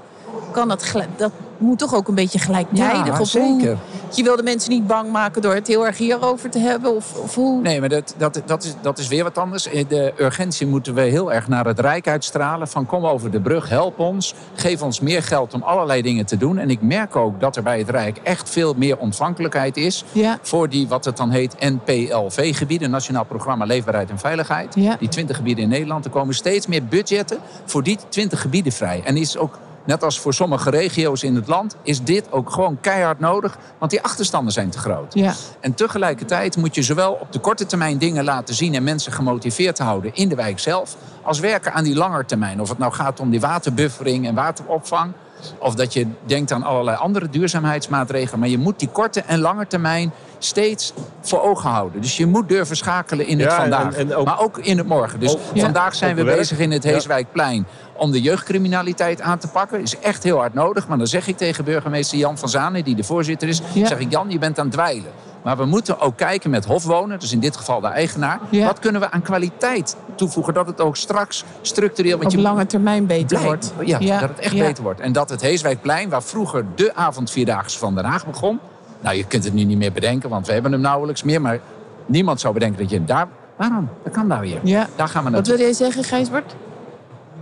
kan dat? Dat moet toch ook een beetje gelijktijdig. Ja, of zeker. je wil de mensen niet bang maken door het heel erg hierover te hebben, of, of hoe? Nee, maar dat, dat, dat, is, dat is weer wat anders. Eh, De urgentie moeten we heel erg naar het Rijk uitstralen. Van kom over de brug, help ons. Geef ons meer geld om allerlei dingen te doen. En ik merk ook dat er bij het Rijk echt veel meer ontvankelijkheid is... Ja. voor die, wat het dan heet, NPLV-gebieden. Nationaal Programma Leefbaarheid en Veiligheid. Ja. Die 20 gebieden in Nederland. Er komen steeds meer budgetten voor die 20 gebieden vrij. En is ook net als voor sommige regio's in het land, is dit ook gewoon keihard nodig. Want die achterstanden zijn te groot. Ja. En tegelijkertijd moet je zowel op de korte termijn dingen laten zien en mensen gemotiveerd houden in de wijk zelf, als werken aan die lange termijn. Of het nou gaat om die waterbuffering en wateropvang. Of dat je denkt aan allerlei andere duurzaamheidsmaatregelen. Maar je moet die korte en lange termijn steeds voor ogen houden. Dus je moet durven schakelen in het Ja, vandaag. en ook- maar ook in het morgen. Dus Ook- Ja. vandaag zijn we werk. bezig in het. Heeswijkplein om de jeugdcriminaliteit aan te pakken. is echt heel hard nodig. Maar dan zeg ik tegen burgemeester Jan van Zanen, die de voorzitter is... Ja. zeg ik, Jan, je bent aan het dweilen. Maar we moeten ook kijken met hofwonen, dus in dit geval de eigenaar... Ja. wat kunnen we aan kwaliteit toevoegen... dat het ook straks structureel... want Op je lange termijn beter blijkt, wordt. ja, dat het echt ja. beter wordt. En dat het Heeswijkplein, waar vroeger de avondvierdaagse van Den Haag begon... nou, je kunt het nu niet meer bedenken, want we hebben hem nauwelijks meer... maar niemand zou bedenken dat je daar... Waarom? Dat kan daar weer. Ja. Daar gaan we Wat naartoe. wil jij zeggen, Gijsbert?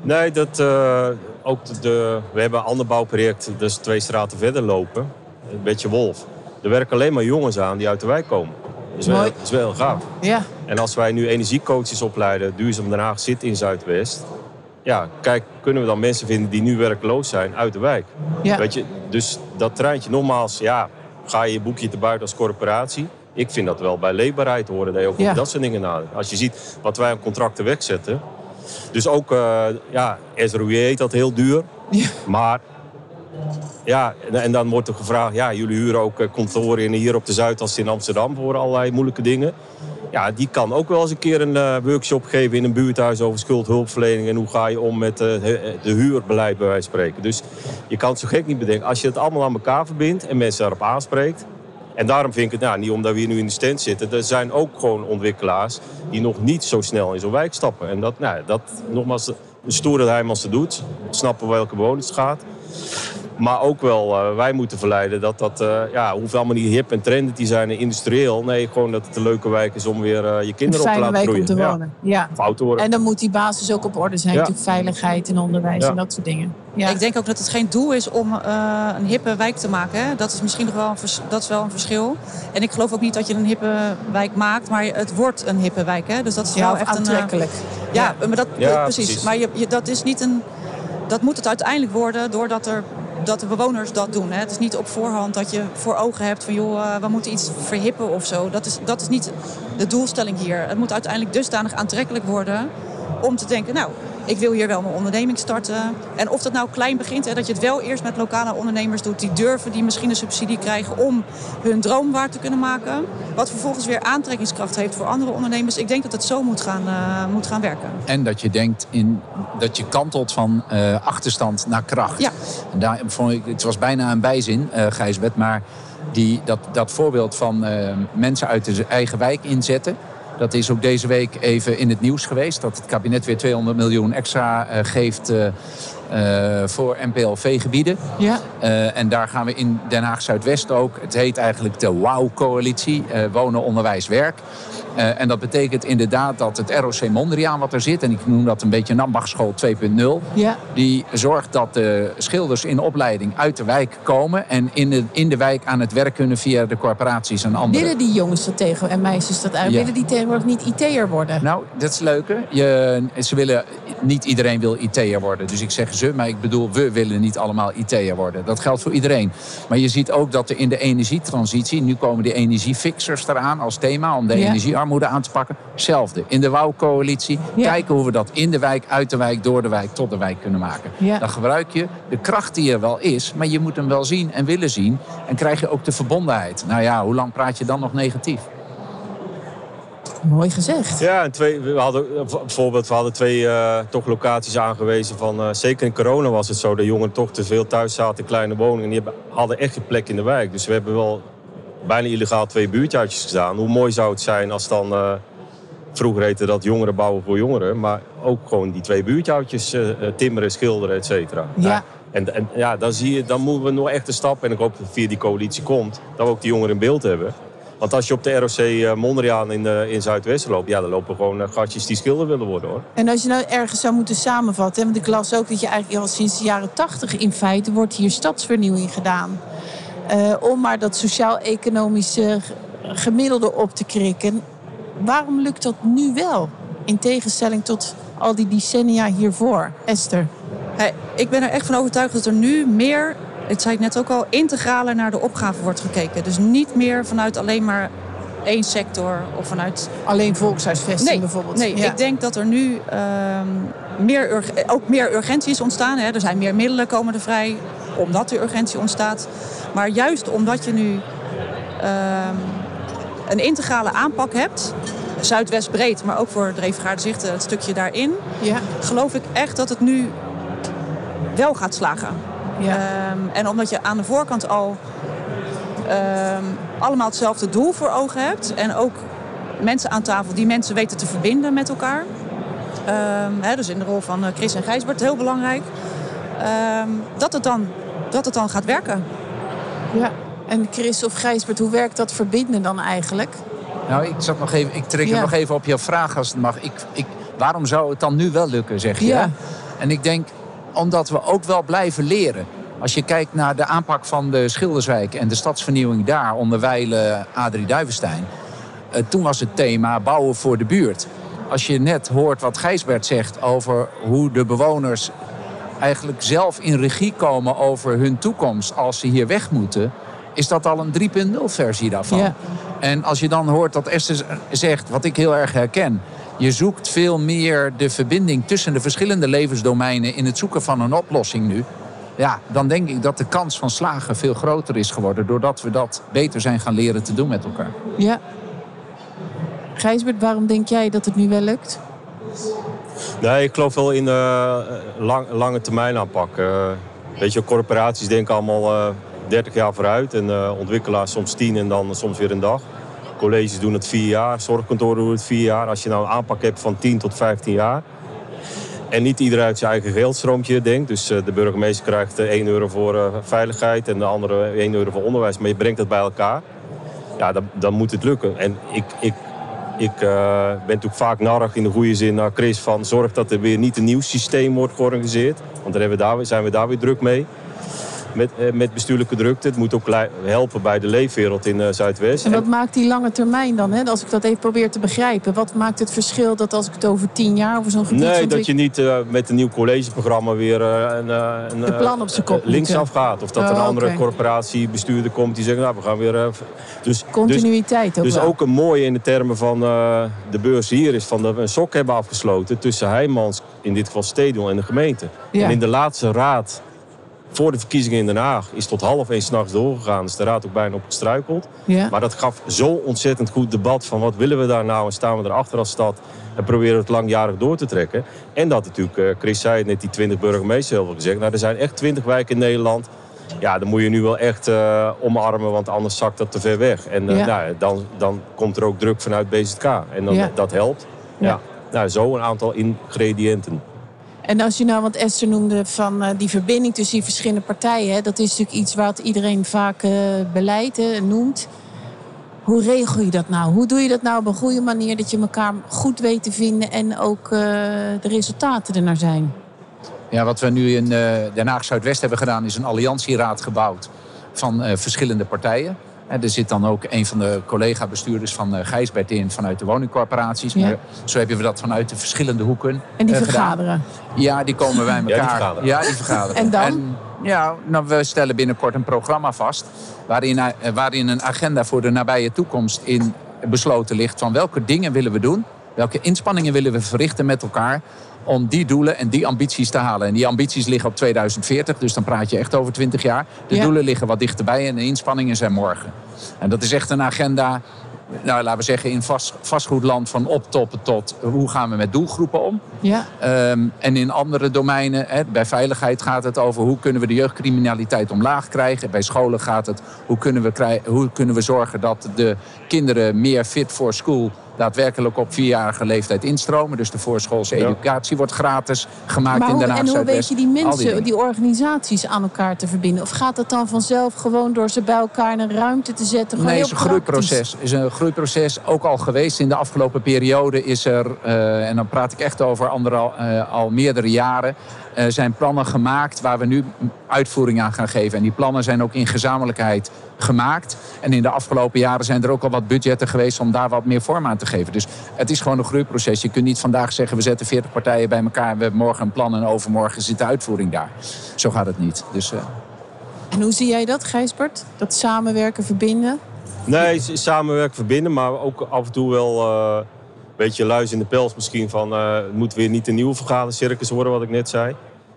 Nee, dat, eh, ook de, de- we hebben een ander bouwproject, dus twee straten verder lopen. Een beetje Wolf. Er werken alleen maar jongens aan die uit de wijk komen. Dat is wel, dat is wel heel gaaf. Ja. En als wij nu energiecoaches opleiden, Duurzaam Den Haag zit in Zuidwest. Ja, kijk, kunnen we dan mensen vinden die nu werkloos zijn uit de wijk? Ja. Weet je, dus dat treintje, nogmaals, ja, ga je je boekje te buiten als corporatie. Ik vind dat wel bij leefbaarheid horen, dat je ook Ja. dat soort dingen nadenkt. Als je ziet wat wij aan contracten wegzetten. Dus ook, eh ja, SROE heet dat heel duur. Ja. Maar, ja, en, en dan wordt er gevraagd, ja, jullie huren ook eh, kantoren in- hier op de Zuidas in Amsterdam voor allerlei moeilijke dingen. Ja, die kan ook wel eens een keer een eh, workshop geven in een buurthuis over schuldhulpverlening en hoe ga je om met eh, de huurbeleid bij wijze spreken. Dus je kan het zo gek niet bedenken. Als je het allemaal aan elkaar verbindt en mensen daarop aanspreekt. En daarom vind ik het, nou, niet omdat we hier nu in de stand zitten, er zijn ook gewoon ontwikkelaars die nog niet zo snel in zo'n wijk stappen. En dat, nou, dat nogmaals, de stoer dat Heijmans het doet, snappen welke bewoners het gaat. Maar ook wel, eh, wij moeten verleiden dat dat, eh, ja, hoeft allemaal niet hip en trendy te zijn en industrieel. Nee, gewoon dat het een leuke wijk is om weer eh, je kinderen op te fijne laten wijk groeien. om te wonen. Ja. Of te worden. En dan moet die basis ook op orde zijn. Ja. Natuurlijk veiligheid en onderwijs Ja. en dat soort dingen. Ja. Ik denk ook dat het geen doel is om eh, een hippe wijk te maken. Hè. Dat is misschien nog wel een, vers- dat is wel een verschil. En ik geloof ook niet dat je een hippe wijk maakt, maar het wordt een hippe wijk. Hè. Dus dat is ja, wel echt een. aantrekkelijk. ja, maar dat, Ja, precies. precies. Maar je, je- dat is niet een. Dat moet het uiteindelijk worden doordat er. Dat de bewoners dat doen. Hè. Het is niet op voorhand dat je voor ogen hebt van joh, eh, we moeten iets verhippen of zo. Dat is, dat is niet de doelstelling hier. Het moet uiteindelijk dusdanig aantrekkelijk worden om te denken, nou, ik wil hier wel mijn onderneming starten. En of dat nou klein begint, hè, dat je het wel eerst met lokale ondernemers doet die durven, die misschien een subsidie krijgen om hun droom waar te kunnen maken. Wat vervolgens weer aantrekkingskracht heeft voor andere ondernemers. Ik denk dat het zo moet gaan, eh, moet gaan werken. En dat je denkt in, dat je kantelt van eh, achterstand naar kracht. Ja. En daar vond ik, het was bijna een bijzin, Gijsbert, maar die, dat, dat voorbeeld van mensen uit de eigen wijk inzetten. Dat is ook deze week even in het nieuws geweest. Dat het kabinet weer 200 miljoen extra eh, geeft eh, voor NPLV-gebieden. Ja. Eh, en daar gaan we in Den Haag Zuidwest ook. Het heet eigenlijk de WOW-coalitie, eh, Wonen, Onderwijs, Werk. Eh, en dat betekent inderdaad dat het ROC Mondriaan wat er zit... en ik noem dat een beetje Nambachtschool 2.0... Ja. die zorgt dat de schilders in opleiding uit de wijk komen... en in de, in de wijk aan het werk kunnen via de corporaties en andere. Willen die jongens dat tegen en meisjes dat eigenlijk? Ja. Willen die tegenwoordig niet IT'er worden? Nou, dat is leuke. Je, ze willen, niet iedereen wil IT'er worden. Dus ik zeg ze, maar ik bedoel, we willen niet allemaal IT'er worden. Dat geldt voor iedereen. Maar je ziet ook dat er in de energietransitie... nu komen die energiefixers eraan als thema... om de Ja. energiearmoede aan te pakken. Hetzelfde. In de WOW-coalitie. Ja. Kijken hoe we dat in de wijk, uit de wijk, door de wijk, tot de wijk kunnen maken. Ja. Dan gebruik je de kracht die er wel is... maar je moet hem wel zien en willen zien. En krijg je ook de verbondenheid. Nou ja, hoe lang praat je dan nog negatief? Mooi gezegd. Ja, en twee, we hadden bijvoorbeeld, we hadden twee eh, toch locaties aangewezen van, eh, zeker in corona was het zo, dat jongeren toch te veel thuis zaten in kleine woningen. En die hadden echt geen plek in de wijk. Dus we hebben wel bijna illegaal twee buurthuisjes gedaan. Hoe mooi zou het zijn als dan, eh, vroeger heette dat jongeren bouwen voor jongeren, maar ook gewoon die twee buurthuisjes eh, timmeren, schilderen, et cetera. Ja. En, en ja, dan zie je, dan moeten we nog echt een stap. En ik hoop dat het via die coalitie komt, dat we ook die jongeren in beeld hebben. Want als je op de ROC eh, Mondriaan in, eh, in Zuidwesten loopt, ja, dan lopen gewoon eh, gastjes die schilder willen worden hoor. En als je nou ergens zou moeten samenvatten, hè, want ik las ook dat je eigenlijk al sinds de jaren tachtig in feite wordt hier stadsvernieuwing gedaan. Eh, om maar dat sociaal-economische gemiddelde op te krikken. Waarom lukt dat nu wel? In tegenstelling tot al die decennia hiervoor, Esther. ik ben er echt van overtuigd dat er nu meer, het zei ik net ook al, integraler naar de opgave wordt gekeken. Dus niet meer vanuit alleen maar één sector of vanuit... Alleen volkshuisvesting nee, bijvoorbeeld. Nee, ik denk dat er nu ehm, meer ook meer urgentie is ontstaan. Hè. Er zijn meer middelen komen er vrij omdat de urgentie ontstaat. Maar juist omdat je nu ehm, een integrale aanpak hebt... Zuidwest breed, maar ook voor Dreefgaardenzichten, het stukje daarin... Ja. geloof ik echt dat het nu wel gaat slagen. Ja. Ehm, en omdat je aan de voorkant al ehm, allemaal hetzelfde doel voor ogen hebt. En ook mensen aan tafel die mensen weten te verbinden met elkaar. Um, dus in de rol van eh, Chris en Gijsbert, heel belangrijk. dat, het dan, dat het dan gaat werken. Ja, en Chris of Gijsbert, hoe werkt dat verbinden dan eigenlijk? Nou, ik, zat nog even, ik trek nog even op jouw vraag als het mag. Ik, ik, waarom zou het dan nu wel lukken, zeg je? Ja. En ik denk, omdat we ook wel blijven leren. Als je kijkt naar de aanpak van de Schilderswijk en de stadsvernieuwing daar onder Adrie Duivenstein. Eh, toen was het thema bouwen voor de buurt. Als je net hoort wat Gijsbert zegt over hoe de bewoners eigenlijk zelf in regie komen over hun toekomst als ze hier weg moeten, is dat al een 3.0 versie daarvan. Ja. En als je dan hoort dat Esther zegt, wat ik heel erg herken, je zoekt veel meer de verbinding tussen de verschillende levensdomeinen in het zoeken van een oplossing nu. Ja, dan denk ik dat de kans van slagen veel groter is geworden. Doordat we dat beter zijn gaan leren te doen met elkaar. Ja. Gijsbert, waarom denk jij dat het nu wel lukt? Nee, ik geloof wel in uh, lang, lange termijn aanpak. Uh, weet je, corporaties denken allemaal uh, eh, 30 jaar vooruit. En ontwikkelaars soms 10 en dan soms weer een dag. Colleges doen het vier jaar, zorgkantoren doen het vier jaar. Als je nou een aanpak hebt van 10 tot 15 jaar. En niet iedereen uit zijn eigen geldstroomtje denkt. Dus eh, de burgemeester krijgt 1 eh, euro voor eh, veiligheid en de andere 1 euro voor onderwijs. Maar je brengt dat bij elkaar. Ja, dan, dan moet het lukken. En ik, ik, ik ben natuurlijk vaak narrig in de goede zin naar Chris van zorg dat er weer niet een nieuw systeem wordt georganiseerd. Want we daar, zijn we daar weer druk mee met, eh, met bestuurlijke drukte. Het moet ook helpen bij de leefwereld in uh, Zuidwest. En wat maakt die lange termijn dan? Hè? Als ik dat even probeer te begrijpen. Wat maakt het verschil dat als ik het over tien jaar over zo'n gebied... Nee, dat je niet uh, met een nieuw collegeprogramma weer een, een de plan op zijn kop linksaf gaat. Of dat er een oh, andere corporatie bestuurder komt die zegt... nou, we gaan weer... dus, Continuïteit dus, ook Dus ook een mooie in de termen van de beurs hier is... van dat we een sok hebben afgesloten tussen Heijmans, in dit geval Stadion en de gemeente. En in de laatste raad voor de verkiezingen in Den Haag is tot half één s'nachts doorgegaan. Is de raad ook bijna op gestruikeld. Ja. Maar dat gaf zo ontzettend goed debat van wat willen we daar nou en staan we erachter als stad en proberen we het langjarig door te trekken. En dat natuurlijk, eh, Chris zei het net, die 20 burgemeesters heel veel gezegd. Nou, er zijn echt 20 wijken in Nederland. Ja, dan moet je nu wel echt uh, omarmen, want anders zakt dat te ver weg. En uh, nou, dan, dan komt er ook druk vanuit BZK. En dan, dat helpt. Ja. Nou, zo een aantal ingrediënten. En als je nou, wat Esther noemde, van uh, die verbinding tussen die verschillende partijen, dat is natuurlijk iets wat iedereen vaak uh, beleid noemt. Hoe regel je dat nou? Hoe doe je dat nou op een goede manier dat je elkaar goed weet te vinden en ook uh, de resultaten er naar zijn? Ja, wat we nu in Den Haag Zuidwest hebben gedaan, is een alliantieraad gebouwd van verschillende partijen. Er zit dan ook een van de collega-bestuurders van eh, Gijsbert in vanuit de woningcorporaties. Maar zo hebben we dat vanuit de verschillende hoeken En die eh, vergaderen? Ja, die komen bij elkaar. Ja, die vergaderen. Ja, die vergaderen. en dan? ja, nou, we stellen binnenkort een programma vast. Waarin, eh, waarin een agenda voor de nabije toekomst in besloten ligt. Van welke dingen willen we doen? Welke inspanningen willen we verrichten met elkaar? Om die doelen en die ambities te halen. En die ambities liggen op 2040, dus dan praat je echt over 20 jaar. De doelen liggen wat dichterbij en de inspanningen zijn morgen. En dat is echt een agenda, nou, laten we zeggen, in vast, vastgoedland van optoppen tot hoe gaan we met doelgroepen om. Ja. Um, en in andere domeinen, hè, bij veiligheid gaat het over hoe kunnen we de jeugdcriminaliteit omlaag krijgen. Bij scholen gaat het hoe kunnen we, hoe kunnen we zorgen dat de kinderen meer fit for school daadwerkelijk op vierjarige leeftijd instromen. Dus de voorschoolse educatie wordt gratis gemaakt in Den Haag En hoe weet je die mensen, die, organisaties aan elkaar te verbinden? Of gaat dat dan vanzelf gewoon door ze bij elkaar in een ruimte te zetten? nee, het is een groeiproces. is een groeiproces. Ook al geweest in de afgelopen periode is er, uh, en dan praat ik echt over anderal, uh, al meerdere jaren, Er zijn plannen gemaakt waar we nu uitvoering aan gaan geven. En die plannen zijn ook in gezamenlijkheid gemaakt. En in de afgelopen jaren zijn er ook al wat budgetten geweest om daar wat meer vorm aan te geven. Dus het is gewoon een groeiproces. Je kunt niet vandaag zeggen we zetten 40 partijen bij elkaar. We hebben morgen een plan en overmorgen zit de uitvoering daar. Zo gaat het niet. Dus, uh... En hoe zie jij dat, Gijsbert? Dat samenwerken, verbinden? Nee, samenwerken, verbinden, maar ook af en toe wel uh, een beetje luis in de pels misschien van uh, het moet weer niet een nieuwe vergadercircus worden, wat ik net zei.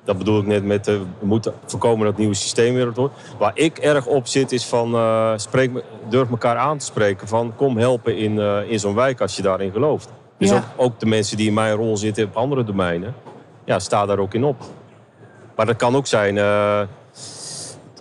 Dat bedoel ik net met uh, we moeten voorkomen dat het nieuwe systeem weer wordt. Waar ik erg op zit is van uh, spreek, durf elkaar aan te spreken van kom helpen in, uh, in zo'n wijk als je daarin gelooft. Dus ja. ook, ook, de mensen die in mijn rol zitten op andere domeinen, ja, sta daar ook in op. Maar dat kan ook zijn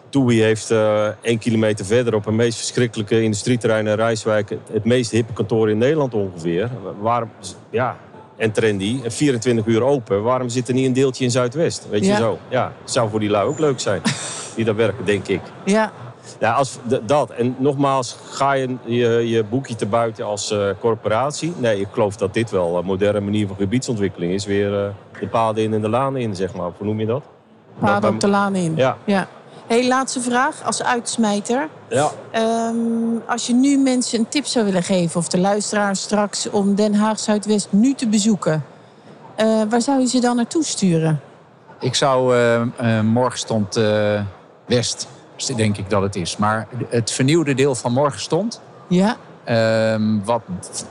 TUI heeft uh, één kilometer verder op een meest verschrikkelijke industrieterrein in Rijswijk het, het meest hippe kantoor in Nederland ongeveer. Waarom, ja, en trendy, 24 uur open. Waarom zit er niet een deeltje in Zuidwest? Weet je Ja. zo? Ja, zou voor die lui ook leuk zijn. die daar werken, denk ik. Ja, Ja, als dat. En nogmaals, ga je je, je boekje te buiten als eh, corporatie? Nee, ik geloof dat dit wel een moderne manier van gebiedsontwikkeling is. Weer eh, de paden in en de lanen in, zeg maar. Hoe noem je dat? paden bij- op de laan in. Ja. ja. Hey, laatste vraag als uitsmijter. Ja. Ehm, als je nu mensen een tip zou willen geven, of de luisteraars straks, om Den Haag Zuidwest nu te bezoeken, eh, waar zou je ze dan naartoe sturen? Ik zou eh, eh, morgen stond eh, West, denk ik dat het is. Maar het vernieuwde deel van morgen stond, Ja, ehm, wat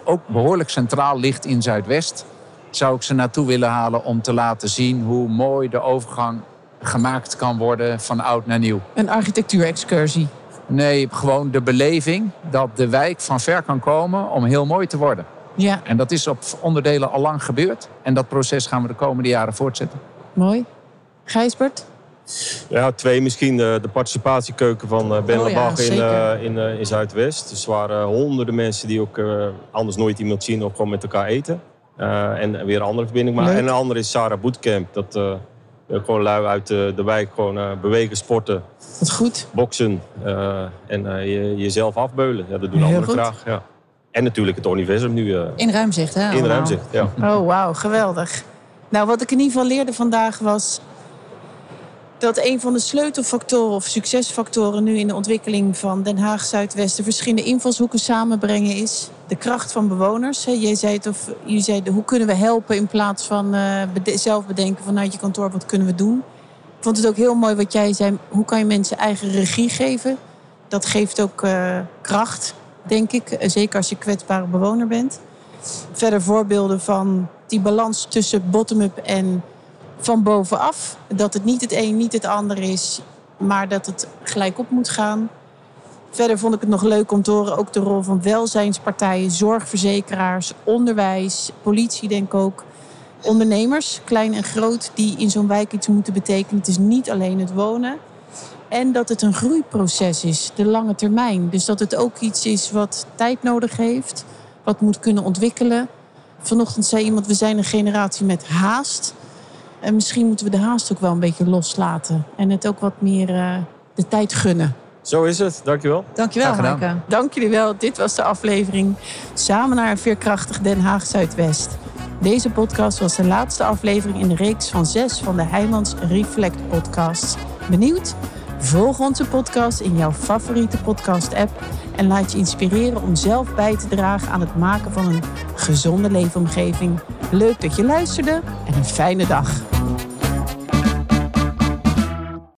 ook behoorlijk centraal ligt in Zuidwest, zou ik ze naartoe willen halen om te laten zien hoe mooi de overgang gemaakt kan worden van oud naar nieuw. een architectuurexcursie. Nee, gewoon de beleving dat de wijk van ver kan komen om heel mooi te worden. Ja, En dat is op onderdelen al lang gebeurd. En dat proces gaan we de komende jaren voortzetten. mooi. Gijsbert? Ja, twee misschien. De, de participatiekeuken van eh, Ben Oh ja, in, eh, in, eh, in Zuidwest. Dus er waren honderden mensen die ook eh, anders nooit iemand zien of gewoon met elkaar eten. Eh, en weer een andere verbinding. Maar, en een andere is Sarah Bootcamp. Dat eh, gewoon lui uit de, de wijk gewoon eh, bewegen, sporten, Wat goed. boksen eh, en eh, je, jezelf afbeulen. Ja, dat doen anderen graag. Ja. En natuurlijk het universum nu eh, In ruimzicht, hè? in allemaal. ruimzicht. Ja. Oh, wauw, geweldig. Nou, wat ik in ieder geval leerde vandaag was dat een van de sleutelfactoren of succesfactoren nu in de ontwikkeling van Den Haag Zuidwest de verschillende invalshoeken samenbrengen is de kracht van bewoners. Jij zei het of je zei hoe kunnen we helpen in plaats van eh, zelf bedenken vanuit je kantoor wat kunnen we doen. Ik vond het ook heel mooi wat jij zei. Hoe kan je mensen eigen regie geven? Dat geeft ook eh, kracht, denk ik. Eh, Zeker als je kwetsbare bewoner bent. Verder voorbeelden van die balans tussen bottom-up en van bovenaf. Dat het niet het een, niet het ander is, maar dat het gelijk op moet gaan. Verder vond ik het nog leuk om te horen ook de rol van welzijnspartijen, zorgverzekeraars, onderwijs, politie denk ik ook. Ondernemers, klein en groot, die in zo'n wijk iets moeten betekenen. Het is niet alleen het wonen. En dat het een groeiproces is, de lange termijn. Dus dat het ook iets is wat tijd nodig heeft, wat moet kunnen ontwikkelen. Vanochtend zei iemand, we zijn een generatie met haast. En misschien moeten we de haast ook wel een beetje loslaten. En het ook wat meer eh, de tijd gunnen. Zo is het. Dankjewel. Dankjewel. Maaike. Dank jullie wel. Dit was de aflevering Samen naar een veerkrachtig Den Haag Zuidwest. Deze podcast was de laatste aflevering in de reeks van zes van de Heijmans Reflect podcasts. Benieuwd? Volg onze podcast in jouw favoriete podcast-app en laat je inspireren om zelf bij te dragen aan het maken van een gezonde leefomgeving. Leuk dat je luisterde en een fijne dag.